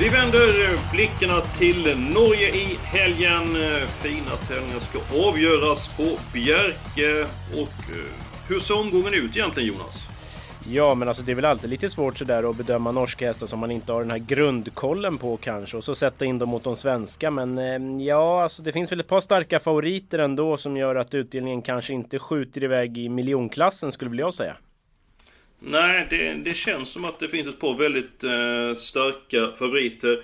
Vi vänder blickarna till Norge i helgen. Fina tävlingar ska avgöras på Bjerke. Och eh, hur ser omgången ut egentligen Jonas? Ja, men alltså det är väl alltid lite svårt sådär att bedöma norska hästar som man inte har den här grundkollen på kanske och så sätta in dem mot de svenska. Men eh, ja, alltså det finns väl ett par starka favoriter ändå som gör att utdelningen kanske inte skjuter iväg i miljonklassen skulle väl jag säga. Nej, det, det känns som att det finns ett par väldigt eh, starka favoriter.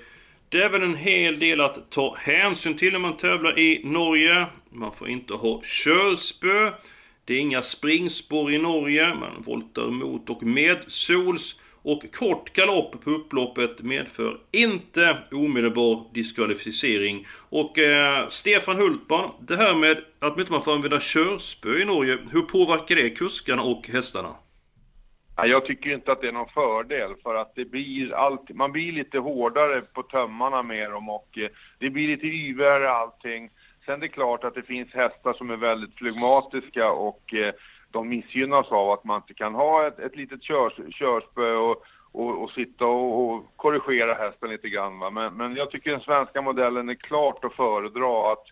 Det är väl en hel del att ta hänsyn till när man tävlar i Norge. Man får inte ha körspö. Det är inga springspår i Norge. Man voltar mot och med sols. Och kort galopp på upploppet medför inte omedelbar diskvalificering. Och eh, Stefan Hultman, det här med att man inte får använda körspö i Norge, hur påverkar det kuskarna och hästarna? Jag tycker inte att det är någon fördel för att det blir allt, man blir lite hårdare på tömmarna med dem och eh, det blir lite yvigare allting. Sen är det klart att det finns hästar som är väldigt flygmatiska och eh, de missgynnas av att man inte kan ha ett, ett litet körs, körspö och, och, och sitta och, och, korrigera hästen lite grann. Va? Men, men jag tycker den svenska modellen är klart att föredra. Att,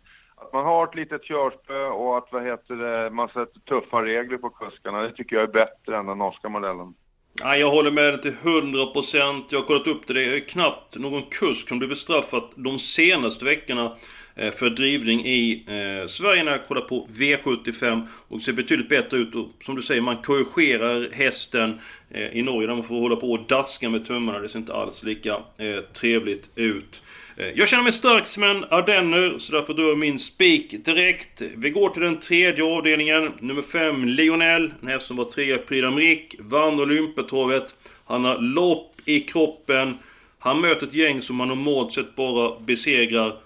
att man har ett litet körspö och att vad heter det, man sätter tuffa regler på kuskarna. Det tycker jag är bättre än den norska modellen. Ja, jag håller med dig till 100%. Jag har kollat upp det. Det är knappt någon kusk som blir bestraffad de senaste veckorna Eh, för drivning i eh, Sverige när jag kollar på V75 och ser betydligt bättre ut och som du säger man korrigerar hästen eh, i Norge där man får hålla på och daska med tummarna. Det ser inte alls lika eh, trevligt ut. Eh, jag känner mig stark som en ardenner, så därför drar jag min spik direkt. Vi går till den tredje avdelningen. Nummer 5, Lionel. En häst som var trea i Prix d'Amérique. Vann Olympetorvet Han har lopp i kroppen. Han möter ett gäng som han normalt sett bara besegrar.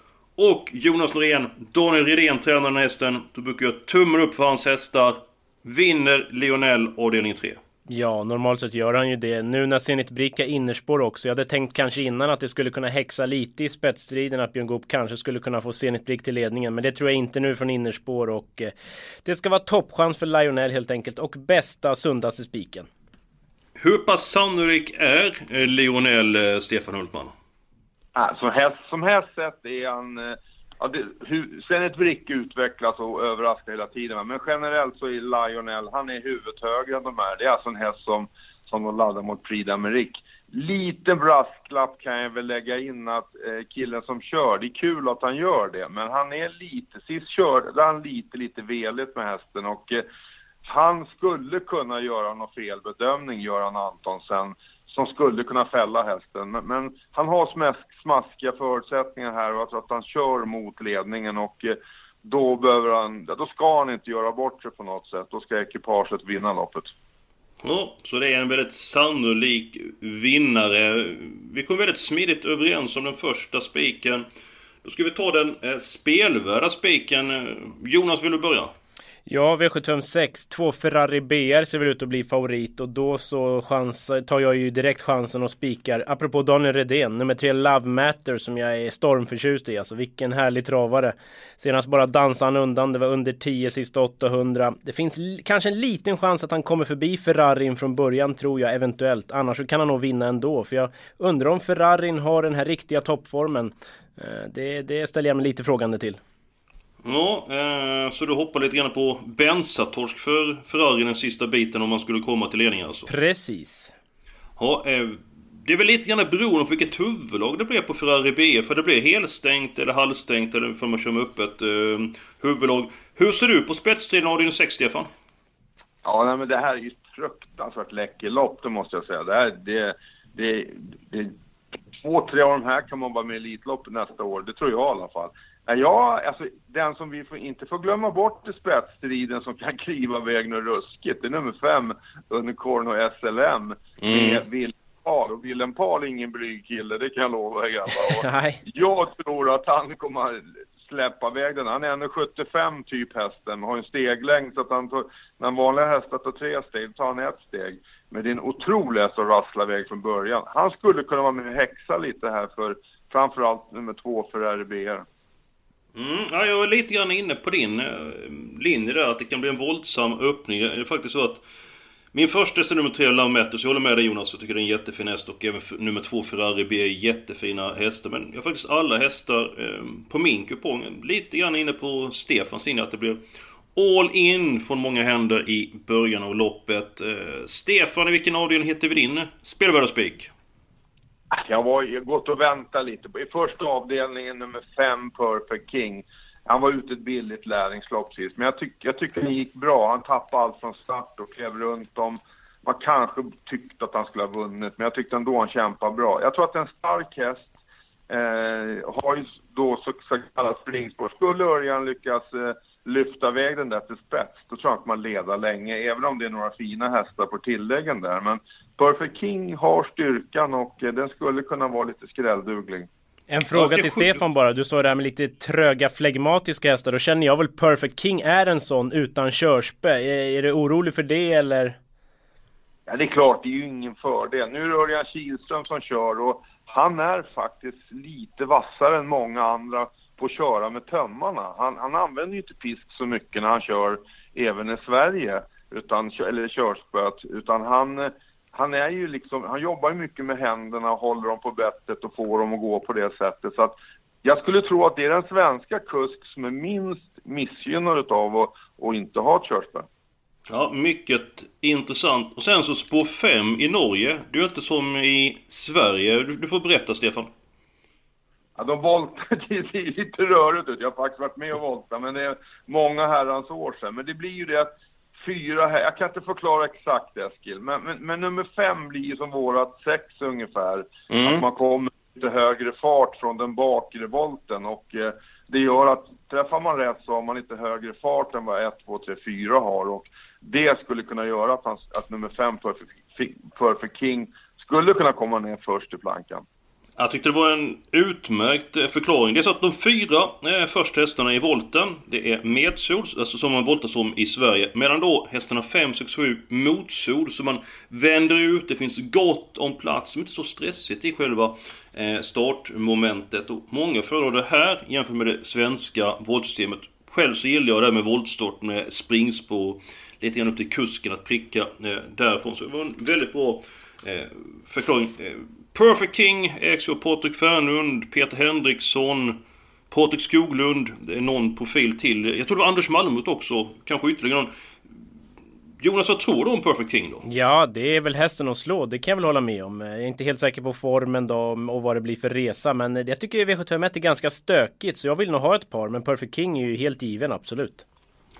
Och Jonas Norén, Daniel Redén tränar den hästen. Då brukar jag tummen upp för hans hästar. Vinner Lionel avdelning 3. Ja, normalt sett gör han ju det. Nu när Zenit Bricka innerspår också. Jag hade tänkt kanske innan att det skulle kunna häxa lite i spetsstriden. Att Björn Goop kanske skulle kunna få Zenit Brick till ledningen. Men det tror jag inte nu från innerspår. Och eh, det ska vara toppchans för Lionel helt enkelt. Och bästa, sundaste spiken. Hur pass sannolik är eh, Lionel eh, Stefan Hultman? Som häst, som häst sett är han... Eh, ja, det, hur, sen ett vrick utvecklas och överraskar hela tiden. Men generellt så är Lionel, han är huvudet högre än de här. Det är alltså en häst som, som de laddar mot Prix d'Amérique. Liten brasklapp kan jag väl lägga in att eh, killen som kör, det är kul att han gör det, men han är lite, sist körde han lite, lite veligt med hästen och eh, han skulle kunna göra någon felbedömning, Göran Antonsen som skulle kunna fälla hästen. Men, men han har smask, smaskiga förutsättningar här och jag tror att han kör mot ledningen och eh, då behöver han, då ska han inte göra bort sig på något sätt. Då ska ekipaget vinna loppet. Ja, så det är en väldigt sannolik vinnare. Vi kom väldigt smidigt överens om den första spiken. Då ska vi ta den eh, spelvärda spiken. Eh, Jonas, vill du börja? Ja, V756. Två Ferrari BR ser väl ut att bli favorit och då så chans, tar jag ju direkt chansen och spikar. Apropå Daniel Redén, nummer tre Love Matter som jag är stormförtjust i. Alltså vilken härlig travare. Senast bara dansade han undan. Det var under 10 sista 800. Det finns kanske en liten chans att han kommer förbi Ferrarin från början tror jag eventuellt. Annars så kan han nog vinna ändå. För jag undrar om Ferrarin har den här riktiga toppformen. Eh, det, det ställer jag mig lite frågande till. Ja, eh, så du hoppar lite grann på bensatorsk för Ferrari den sista biten om man skulle komma till ledningen alltså? Precis. Ja, eh, det är väl lite grann beroende på vilket huvudlag det blir på Ferrari B. För det blir helstängt eller halvstängt eller för man kör med öppet eh, huvudlag. Hur ser du på spetstriden av din 6 Stefan? Ja, nej, men det här är ju fruktansvärt läcker lopp, det måste jag säga. Det, här, det, det, det, två, tre av de här kan man vara med i Elitloppet nästa år. Det tror jag i alla fall. Ja, alltså den som vi får, inte får glömma bort i spetsstriden som kan kliva iväg något ruskigt, det är nummer fem, Unicorn och SLM, med Willem Pahl. Och Willem Pahl är ingen blyg kille, det kan jag lova er grabbar. Jag tror att han kommer släppa iväg den. Han är 1,75 typ hästen, har en steglängd så att han tar, när vanliga hästar tar tre steg, tar han ett steg. Men det är en otrolig häst att rassla iväg från början. Han skulle kunna vara med och häxa lite här för framförallt nummer två för RBR. Mm, ja, jag är lite grann inne på din eh, linje där, att det kan bli en våldsam öppning. Det är faktiskt så att min första häst är nummer tre, Love Matters. Jag håller med dig Jonas, jag tycker det är en jättefin häst. Och även nummer två, Ferrari B, är jättefina hästar. Men jag har faktiskt alla hästar eh, på min kupong. Lite grann inne på Stefans linje, att det blir all in från många händer i början av loppet. Eh, Stefan, i vilken avdelning hittar vi din spelvärda spik? Jag var jag har gått och väntat lite i första avdelningen nummer fem, Perfect King. Han var ute ett billigt lärlingslopp sist, men jag, tyck, jag tycker det gick bra. Han tappade allt från start och klev runt om. Man kanske tyckte att han skulle ha vunnit, men jag tyckte ändå han kämpade bra. Jag tror att en stark häst eh, har ju då så, så kallat springspår. Skulle Örjan lyckas eh, lyfta iväg den där till spets, då tror jag att man leder länge, även om det är några fina hästar på tilläggen där. Men Perfect King har styrkan och eh, den skulle kunna vara lite skrällduglig. En fråga till. Stefan bara. Du står där med lite tröga flegmatiska hästar. Då känner jag väl Perfect King är en sån utan körspö. Är, är du orolig för det eller? Ja, det är klart, det är ju ingen fördel. Nu är det Örjan Kihlström som kör och han är faktiskt lite vassare än många andra på att köra med tömmarna. Han, han använder ju inte pisk så mycket när han kör även i Sverige, utan, eller körspöet, utan han, eh, han är ju liksom, han jobbar ju mycket med händerna och håller dem på bettet och får dem att gå på det sättet. Så att jag skulle tro att det är den svenska kusk som är minst missgynnad utav att, att inte ha ett körspö. Ja, mycket intressant. Och sen så spår 5 i Norge. Du är inte som i Sverige. Du, du får berätta Stefan. Ja, de voltar, det ser lite rörigt ut. Jag har faktiskt varit med och voltat, men det är många herrans år sedan. Men det blir ju det att fyra här, jag kan inte förklara exakt Eskil, men, men, men nummer fem blir ju som vårat sex ungefär. Att man kommer lite högre fart från den bakre volten och eh, det gör att träffar man rätt så har man lite högre fart än vad 1, 2, 3, 4 har och det skulle kunna göra att, han, att nummer fem, Perfect, Perfect King, skulle kunna komma ner först i plankan. Jag tyckte det var en utmärkt eh, förklaring. Det är så att de fyra eh, första hästarna i volten, det är medsols, alltså som man voltar som i Sverige. Medan då hästarna 5, 6, 7 motsol, så man vänder ut, det finns gott om plats, som inte är så stressigt i själva eh, startmomentet. Och många föredrar det här jämfört med det svenska voltsystemet. Själv så gillar jag det här med voltstart med springspår, lite grann upp till kusken att pricka eh, därifrån. Så det var en väldigt bra eh, förklaring. Eh, Perfect King ägs av Patrik Fernlund, Peter Henriksson, Patrik Skoglund, det är någon profil till. Jag tror det var Anders Malmut också, kanske ytterligare någon. Jonas, vad tror du om Perfect King då? Ja, det är väl hästen att slå. Det kan jag väl hålla med om. Jag är inte helt säker på formen då och vad det blir för resa. Men jag tycker V751 är ganska stökigt så jag vill nog ha ett par. Men Perfect King är ju helt given, absolut.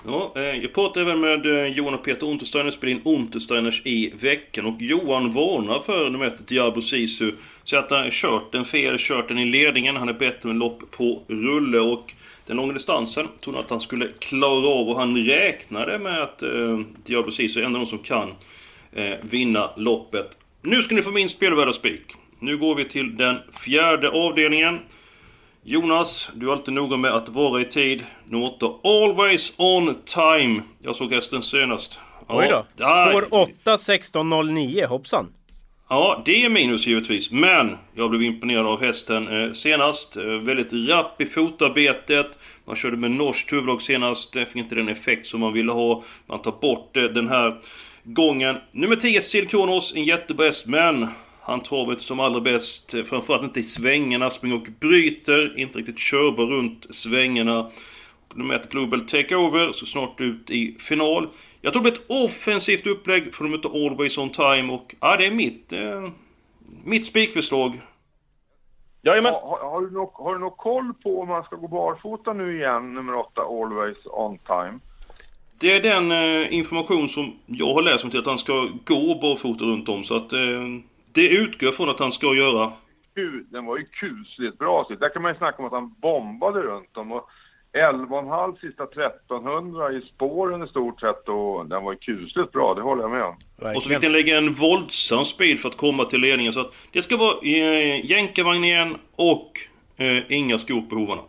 Ja, eh, jag pratade även med eh, Johan och Peter Untersteiner, spelade in Untersteiners i veckan och Johan varnar för nummer ett Diabo Sisu. Säger att han har kört den fel, kört den i ledningen, han är bättre med lopp på rulle och den långa distansen trodde han att han skulle klara av och han räknade med att eh, Diablo Sisu är en av de som kan eh, vinna loppet. Nu ska ni få min spelvärda spik. Nu går vi till den fjärde avdelningen. Jonas, du är alltid noga med att vara i tid. 8, Always On Time. Jag såg hästen senast. Oj då. Ja, Spår 8, 16, 09. Hoppsan. Ja, det är minus givetvis. Men jag blev imponerad av hästen eh, senast. Eh, väldigt rapp i fotarbetet. Man körde med norskt huvudlag senast. Det fick inte den effekt som man ville ha. Man tar bort eh, den här gången. Nummer 10, Silkonos. En jättebra häst, men han travar inte som allra bäst. Framförallt inte i svängarna. Springer och bryter. Inte riktigt körbar runt svängarna. Nummer 1, Global Takeover. Så snart ut i final. Jag tror det blir ett offensivt upplägg för de möter Always On Time och ja, det är mitt, eh, mitt spikförslag. Jajamän. Har, har, har, du någon, har du någon koll på om man ska gå barfota nu igen, nummer 8, Always On Time? Det är den eh, information som jag har läst om till att han ska gå barfota runt om så att eh, det utgår från att han ska göra. den var ju kusligt bra. Så där kan man ju snacka om att han bombade runt dem. Och 11,5 sista 1300 i spåren i stort sett och den var ju kusligt bra, det håller jag med om. Och så fick den lägga en våldsam speed för att komma till ledningen. Så att det ska vara eh, jänkarvagn igen och eh, inga skor på hovarna.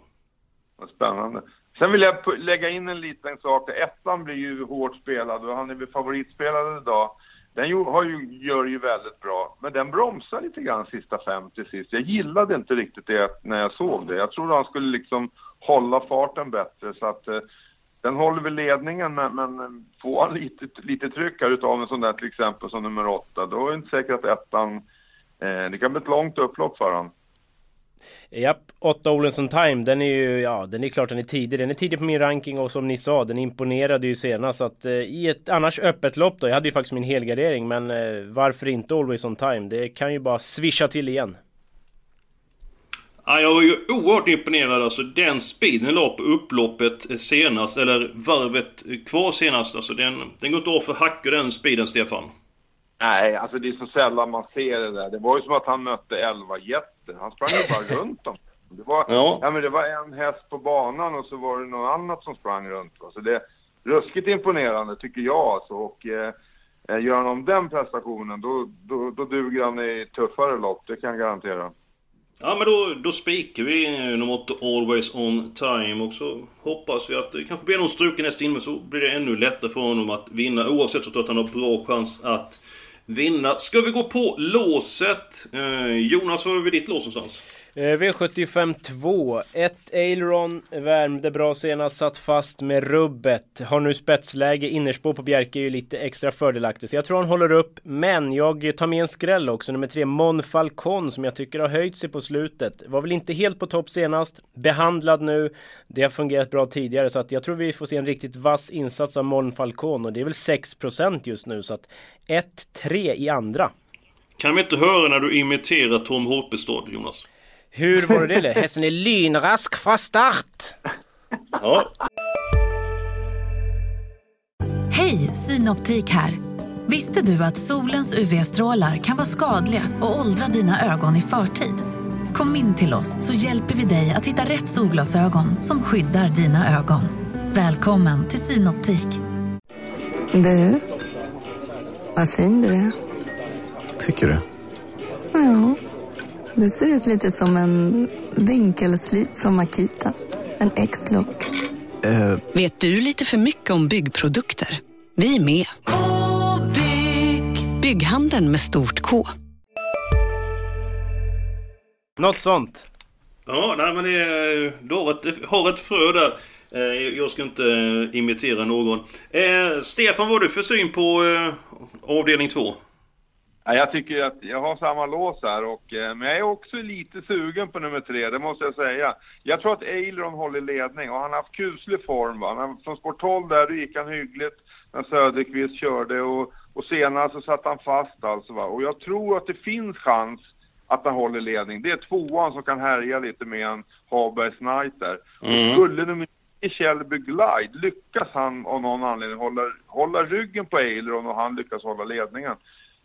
Spännande. Sen vill jag lägga in en liten sak. Ettan blir ju hårt spelad och han är väl favoritspelad idag. Den har ju, gör ju väldigt bra, men den bromsar lite grann sista fem till sist. Jag gillade inte riktigt det när jag såg det. Jag trodde han skulle liksom hålla farten bättre så att eh, den håller väl ledningen men, men eh, får han lite, lite tryck här utav en sån där till exempel som nummer åtta, då är det inte säkert att ettan, eh, det kan bli ett långt upplopp för honom. Japp, 8 Olensson Time, den är ju, ja den är klart den är tidig. Den är tidig på min ranking och som ni sa, den imponerade ju senast. Så att eh, i ett annars öppet lopp då, jag hade ju faktiskt min helgardering, men eh, varför inte Always On Time? Det kan ju bara swisha till igen. Ja, jag var ju oerhört imponerad alltså. Den speeden la på upploppet senast, eller varvet kvar senast. Alltså den, den går inte av för hackor den speeden, Stefan. Nej, alltså det är så sällan man ser det där. Det var ju som att han mötte elva jätter. Han sprang ju bara runt dem. Det var, ja. ja. men det var en häst på banan och så var det något annat som sprang runt. Så det är ruskigt imponerande tycker jag alltså. Och eh, eh, gör han om den prestationen då, då, då duger han i tuffare lopp, det kan jag garantera. Ja men då, då spikar vi nummer 8 Always On Time och så hoppas vi att det kanske blir någon struken häst in men så blir det ännu lättare för honom att vinna oavsett så tror jag att han har bra chans att vinna. Ska vi gå på låset? Eh, Jonas, var har vi ditt lås någonstans? Eh, V75 2. Ett Aileron värmde bra senast, satt fast med rubbet. Har nu spetsläge, innerspår på Bjerke är ju lite extra fördelaktigt. Så jag tror han håller upp. Men jag tar med en skräll också, nummer 3 Mon Falcon som jag tycker har höjt sig på slutet. Var väl inte helt på topp senast, behandlad nu. Det har fungerat bra tidigare så att jag tror vi får se en riktigt vass insats av Mon Falcon och det är väl 6% just nu så att 1-3 i andra. Kan vi inte höra när du imiterar Tom Håpestad, Jonas? Hur var det det? Hästen är lynrask från start! Ja. Hej, Synoptik här! Visste du att solens UV-strålar kan vara skadliga och åldra dina ögon i förtid? Kom in till oss så hjälper vi dig att hitta rätt solglasögon som skyddar dina ögon. Välkommen till Synoptik. Du, vad fin du är. Tycker du? Ja. Du ser ut lite som en vinkelslip från Makita. En X-look. Uh. Vet du lite för mycket om byggprodukter? Vi är med. -bygg. Bygghandeln med stort K. Något sånt. Ja, nej men det är, du har ett, har ett frö där. Eh, jag ska inte imitera någon. Eh, Stefan, vad har du för syn på avdelning 2? Ja, jag tycker att jag har samma lås här, och, eh, men jag är också lite sugen på nummer tre, det måste jag säga. Jag tror att Eileron håller ledning och han har haft kuslig form. Va? Han, från sport 12 där då gick han hyggligt när Söderqvist körde och, och senare så satt han fast alltså. Va? Och jag tror att det finns chans att han håller ledning. Det är tvåan som kan härja lite med en Habergs Knight där. Mm. skulle nummer Shelby Glide, lyckas han av någon anledning hålla, hålla ryggen på Eileron och han lyckas hålla ledningen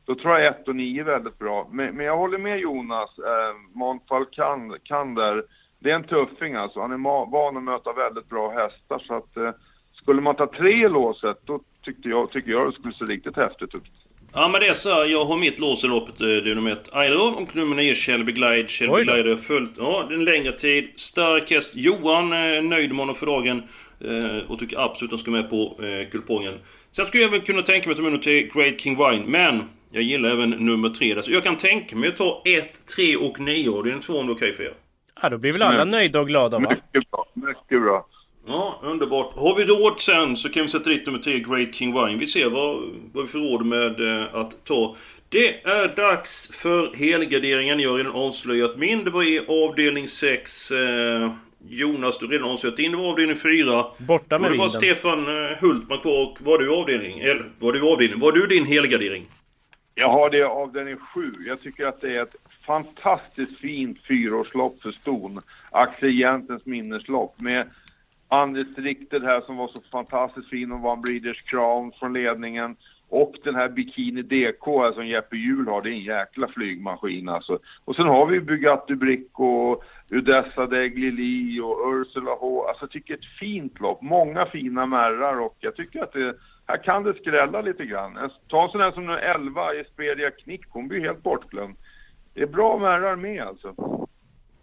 då tror jag 1 och 9 är väldigt bra. Men, men jag håller med Jonas, eh, Montfall kan, kan där. Det är en tuffing alltså. Han är van att möta väldigt bra hästar så att eh, skulle man ta tre i låset då tyckte jag, tycker jag det skulle se riktigt häftigt ut. Ja men det är så jag har mitt lås i loppet, eh, det är nummer 1 Aileron och nummer 9 Shelby Glide. Shelby Glide har följt, ja en längre tid. Stark häst. Johan är nöjd med honom för dagen. Eh, och tycker absolut att han ska med på eh, kupongen. Sen skulle jag väl kunna tänka mig att ta med till Great King Wine, men jag gillar även nummer 3. Så jag kan tänka mig att ta 1, 3 och 9. Det är en 2 om det är okej för er. Ja, då blir väl alla nöjda och glada va? Mycket bra, mycket bra. Ja, underbart. Har vi råd sen så kan vi sätta dit nummer 3, Great King Wine. Vi ser vad, vad vi får råd med eh, att ta. Det är dags för helgarderingen. Jag har redan avslöjat min. Det var i avdelning 6. Eh, Jonas, du har redan avslöjat din. Det var avdelning 4. Borta med vinden. Det var Stefan eh, Hultman kvar och var du avdelning? Eller var du avdelning? Var du din helgardering? Jag har det avdelning 7. Jag tycker att det är ett fantastiskt fint fyraårslopp för ston. Axel Jentens minneslopp med Anders Rikted här som var så fantastiskt fin och vann Breeders Crown från ledningen. Och den här Bikini DK här som Jeppe Hjul har, det är en jäkla flygmaskin alltså. Och sen har vi Bugatti Bricco, Udessa Deglili och Ursula H. Alltså jag tycker ett fint lopp, många fina märrar och jag tycker att det, här kan det skrälla lite grann. Ta en sån här som 11, Esperia Knick, hon blir helt bortglömd. Det är bra märrar med alltså.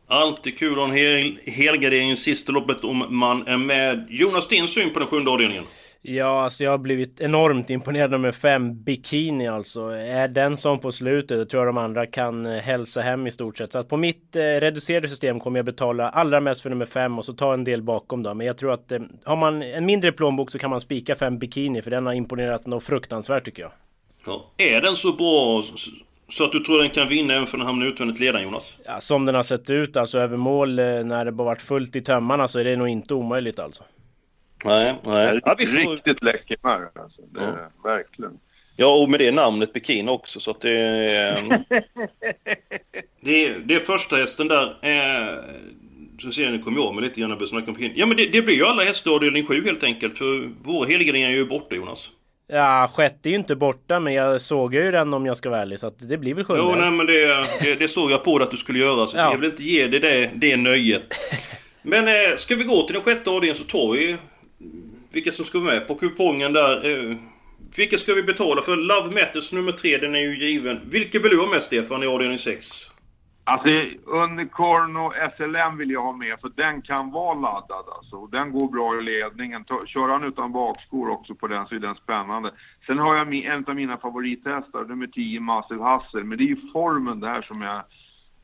Alltid kul att ha en hel, helgardering i sista loppet om man är med. Jonas, din syn på den sjunde avdelningen? Ja, alltså jag har blivit enormt imponerad med fem Bikini alltså. Är den som på slutet, då tror jag de andra kan eh, hälsa hem i stort sett. Så att på mitt eh, reducerade system kommer jag betala allra mest för nummer fem och så ta en del bakom då. Men jag tror att eh, har man en mindre plånbok så kan man spika fem Bikini för den har imponerat något fruktansvärt tycker jag. Ja, är den så bra så att du tror den kan vinna även för den hamnar utvändigt ledaren Jonas? Ja, som den har sett ut alltså över mål eh, när det bara varit fullt i tömmarna så är det nog inte omöjligt alltså. Nej, nej. Ja, vi får... Riktigt läcker märr alltså. Det är ja. verkligen. Ja, och med det namnet Bikini också så att det är... det, är det är första hästen där. Eh, så ser ni, kommer jag med lite grann snackar om Bikini. Ja men det, det blir ju alla hästar avdelning 7 helt enkelt. För våra helgarderingar är ju borta Jonas. Ja, sjätte är ju inte borta men jag såg ju den om jag ska vara ärlig så att det blir väl sjunde. Jo, nej men det, det, det såg jag på dig att du skulle göra så ja. jag vill inte ge dig det, det nöjet. Men eh, ska vi gå till den sjätte avdelningen så tar vi vilka som ska vara med på kupongen där. Eh, vilka ska vi betala för? Love Matters nummer tre, den är ju given. Vilka vill du ha med Stefan i avdelning 6? Alltså Unicorn och SLM vill jag ha med för den kan vara laddad alltså. Den går bra i ledningen. Kör han utan bakskor också på den så är den spännande. Sen har jag en av mina favorithästar, nummer 10 Massive Hassel. Men det är ju formen där som jag...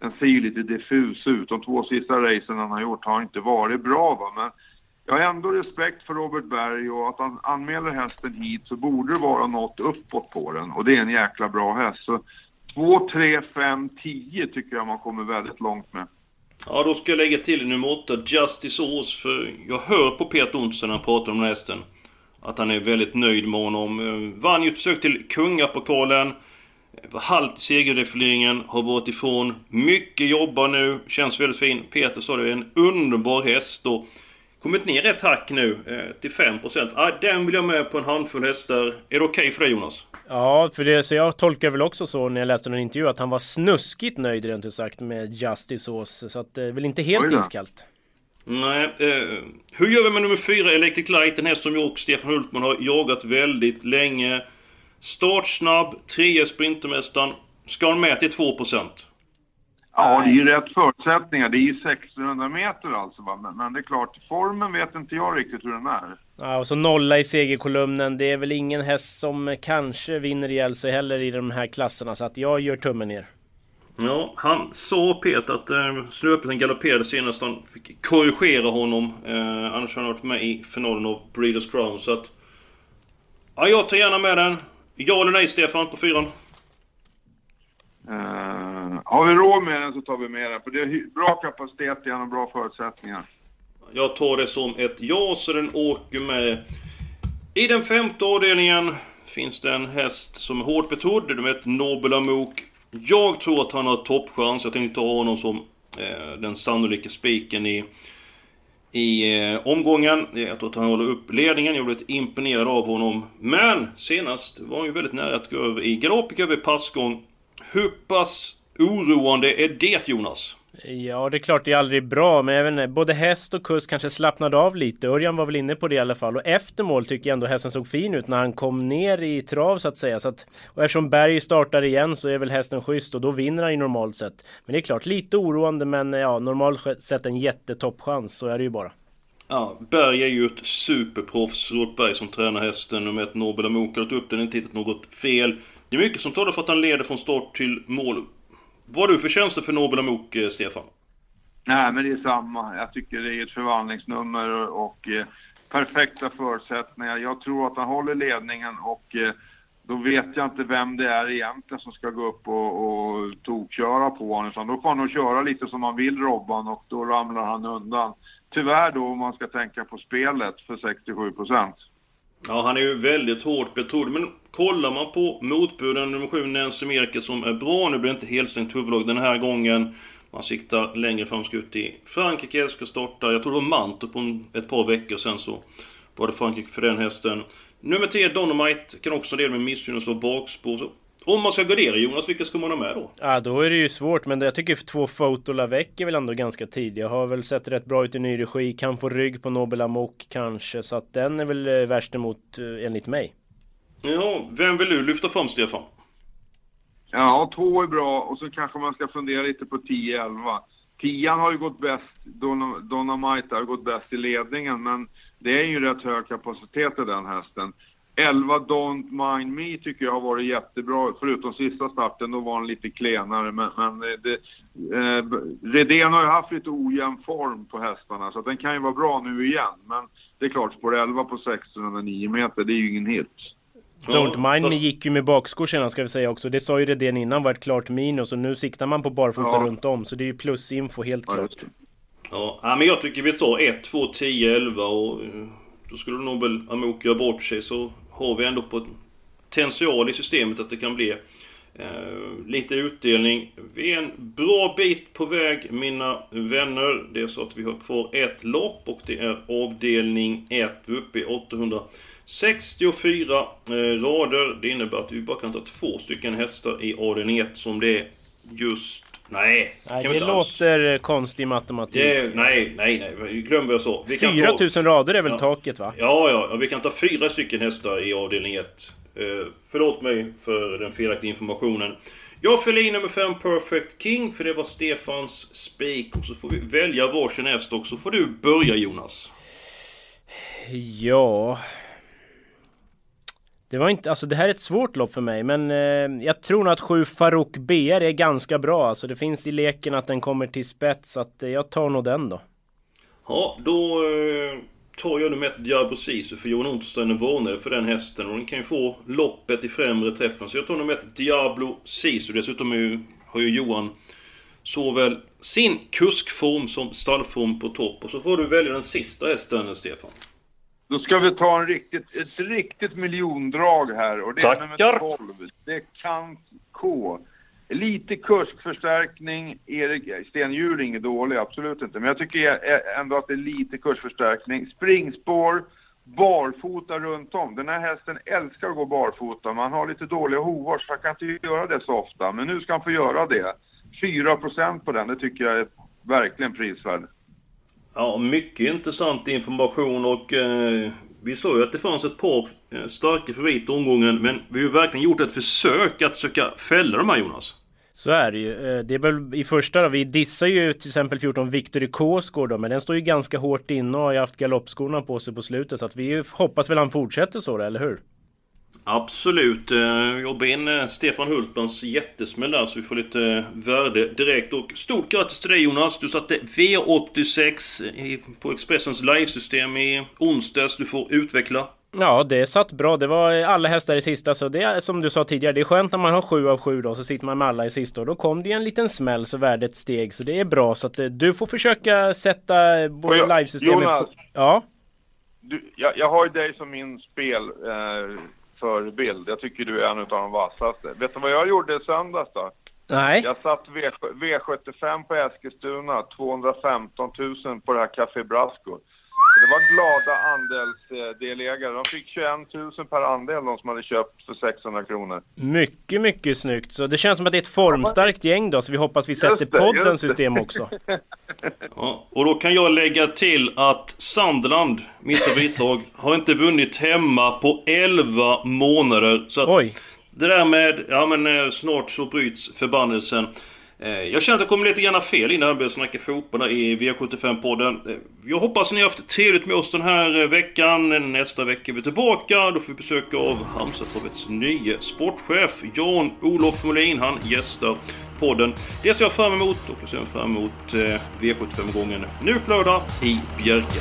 Den ser ju lite diffus ut. De två sista racen han har gjort har inte varit bra va. Men jag har ändå respekt för Robert Berg och att han anmäler hästen hit så borde det vara något uppåt på den. Och det är en jäkla bra häst. Så 2, 3, 5, 10 tycker jag man kommer väldigt långt med. Ja, då ska jag lägga till nummer 8, Justice Ås. För jag hör på Peter Olsson när han pratar om den hästen. Att han är väldigt nöjd med honom. Eh, vann ju ett försök till Kungapokalen. Eh, halt i segerdefileringen, har varit ifrån. Mycket jobbar nu, känns väldigt fin. Peter sa det, är en underbar häst. Och kommit ner ett hack nu eh, till 5%. Ah, den vill jag med på en handfull hästar. Är det okej okay för dig Jonas? Ja, för det, så jag tolkar väl också så när jag läste någon intervju att han var snuskigt nöjd rent ut sagt med Justice Ås. Så att det är väl inte helt iskallt. Nej, eh, hur gör vi med nummer 4, Electric Light? En häst som jag och Stefan Hultman har jagat väldigt länge. Startsnabb, trea Sprintermästaren. Ska han med till 2%? Ja, det är ju rätt förutsättningar. Det är ju 1600 meter alltså. Men, men det är klart, formen vet inte jag riktigt hur den är. Ja, och så nolla i segerkolumnen. Det är väl ingen häst som kanske vinner ihjäl sig heller i de här klasserna. Så att jag gör tummen ner. Ja, han sa Peter att eh, Snöpeten galopperade senast. Han fick korrigera honom. Eh, annars har han varit med i finalen av Breeders Crown. Så att... Ja, jag tar gärna med den. Ja eller nej Stefan på fyran? Uh, har vi råd med den så tar vi med den. För det är bra kapacitet igen och bra förutsättningar. Jag tar det som ett ja, så den åker med. I den femte avdelningen finns det en häst som är hårt betrodd. De heter Nobel Amok. Jag tror att han har toppchans. Jag tänkte ta honom som eh, den sannolika spiken i, i eh, omgången. Jag tror att han håller upp ledningen. Jag blev lite imponerad av honom. Men senast var han ju väldigt nära att gå över i galopp, gick över i passgång. Hur pass oroande är det Jonas? Ja, det är klart det är aldrig bra, men även både häst och kusk kanske slappnade av lite. Örjan var väl inne på det i alla fall. Och efter mål tycker jag ändå hästen såg fin ut när han kom ner i trav så att säga. Så att, och eftersom Berg startar igen så är väl hästen schysst och då vinner han ju normalt sett. Men det är klart lite oroande, men ja, normalt sett en jättetoppchans. Så är det ju bara. Ja, Berg är ju ett superproffs. Robert Berg som tränar hästen. Nummer ett Nobel har upp den, inte hittat något fel. Det är mycket som talar för att han leder från start till mål. Vad har du för känslor för Nobel Amok, eh, Stefan? Nej, men det är samma. Jag tycker det är ett förvandlingsnummer och eh, perfekta förutsättningar. Jag tror att han håller ledningen och eh, då vet jag inte vem det är egentligen som ska gå upp och, och tokköra på honom. Utan då får han nog köra lite som han vill, Robban, och då ramlar han undan. Tyvärr då, om man ska tänka på spelet, för 67 procent. Ja, han är ju väldigt hårt betrodd. Men kollar man på motbuden nummer 7, Nancy Merkel, som är bra. Nu blir det inte helstängt huvudlag den här gången. Man siktar längre fram, ska ut i Frankrike, ska starta, jag tror det var Manto på ett par veckor sen så var det Frankrike för den hästen. Nummer 10 Donomite kan också dela med missgynnas av bakspår. Om man ska gardera Jonas, vilka ska man ha med då? Ja, då är det ju svårt, men jag tycker två Foto Lavec är väl ändå ganska tidiga. Har väl sett rätt bra ut i ny regi, kan få rygg på Nobel Amok kanske, så att den är väl eh, värst emot eh, enligt mig. Ja, vem vill du lyfta fram Stefan? Ja, två är bra och så kanske man ska fundera lite på 10-11. Tian har ju gått bäst, Dynamite har gått bäst i ledningen, men det är ju rätt hög kapacitet i den hästen. 11 Don't Mind Me tycker jag har varit jättebra, förutom sista starten, då var han lite klenare. Men, men det, eh, Redén har ju haft lite ojämn form på hästarna, så den kan ju vara bra nu igen. Men det är klart, spår 11 på 1609 meter, det är ju ingen hit. Don't Mind Me gick ju med bakskor senast ska vi säga också. Det sa ju Redén innan var ett klart minus och nu siktar man på barfota ja. runt om. Så det är ju plusinfo helt ja, klart. Ja, men jag tycker vi tar 1, 2, 10, 11 och eh, då skulle nog väl Amok göra bort sig så har vi ändå potential i systemet att det kan bli eh, lite utdelning. Vi är en bra bit på väg mina vänner. Det är så att vi har kvar ett lopp och det är avdelning 1 Vi är uppe i 864 eh, rader. Det innebär att vi bara kan ta två stycken hästar i avdelning 1 som det är just Nej, nej det låter alls. konstig matematik. Det, nej, nej, nej. Glöm vad jag sa. Vi 4000 ta, rader är väl ja, taket va? Ja, ja. Vi kan ta fyra stycken hästar i avdelning 1. Uh, eh, förlåt mig för den felaktiga informationen. Jag fyller i nummer 5 Perfect King, för det var Stefans spik. Och så får vi välja varsin häst och så får du börja Jonas. Ja... Det var inte, alltså det här är ett svårt lopp för mig men eh, jag tror nog att 7 Farouk BR är ganska bra. Alltså det finns i leken att den kommer till spets så att eh, jag tar nog den då. Ja, då eh, tar jag nummer ett Diablo Sisu för Johan Untersteiner varnade för den hästen och den kan ju få loppet i främre träffen. Så jag tar nummer ett Diablo Sisu. Dessutom ju, har ju Johan såväl sin kuskform som stallform på topp. Och så får du välja den sista hästen, Stefan. Då ska vi ta en riktigt, ett riktigt miljondrag här och det Tackar. är nummer 12. Det är Kant K. Lite kursförstärkning. Erik Stenhjuling är dålig, absolut inte. Men jag tycker ändå att det är lite kursförstärkning. Springspår, barfota runt om. Den här hästen älskar att gå barfota. Man har lite dåliga hovar så han kan inte göra det så ofta. Men nu ska han få göra det. 4% på den, det tycker jag är verkligen prisvärd. Ja, mycket intressant information och eh, vi såg ju att det fanns ett par eh, starka favoriter omgången men vi har ju verkligen gjort ett försök att söka fälla de här Jonas. Så är det ju. Eh, det är väl i första då, vi dissar ju till exempel 14 Victory Kåsgård då, men den står ju ganska hårt inne och har ju haft galoppskorna på sig på slutet så att vi hoppas väl han fortsätter så då, eller hur? Absolut. Eh, jobba in eh, Stefan Hultmans jättesmäll där så vi får lite eh, värde direkt. Och stort grattis till dig Jonas! Du satte V86 på Expressens livesystem i onsdags. Du får utveckla. Ja, det satt bra. Det var alla hästar i sista, så det är som du sa tidigare. Det är skönt när man har sju av sju då, så sitter man med alla i sista och då kom det en liten smäll så värdet steg. Så det är bra. Så att du får försöka sätta både livesystemet Jonas, på... Ja? Du, jag, jag har ju dig som min spel... Eh förebild. Jag tycker du är en av de vassaste. Vet du vad jag gjorde i söndags då? Nej. Jag satt v, V75 på Eskilstuna, 215 000 på det här Café Brasco. Det var glada andelsdelägare. De fick 21 000 per andel, de som hade köpt för 600 kronor. Mycket, mycket snyggt. Så det känns som att det är ett formstarkt gäng då, så vi hoppas vi sätter det, poddens system också. ja, och då kan jag lägga till att Sandland, mitt favoritlag, har inte vunnit hemma på 11 månader. Så att Oj. Det där med, ja men eh, snart så bryts förbannelsen. Eh, jag känner att jag kom lite grann fel innan jag började snacka fotboll i V75-podden. Eh, jag hoppas ni har haft trevligt med oss den här eh, veckan. Nästa vecka är vi tillbaka. Då får vi besök av Halmstadtravets nye sportchef Jan-Olof Molin. Han gästar podden. Det ser jag fram emot och jag ser fram emot V75-gången nu på lördag i Bjerke.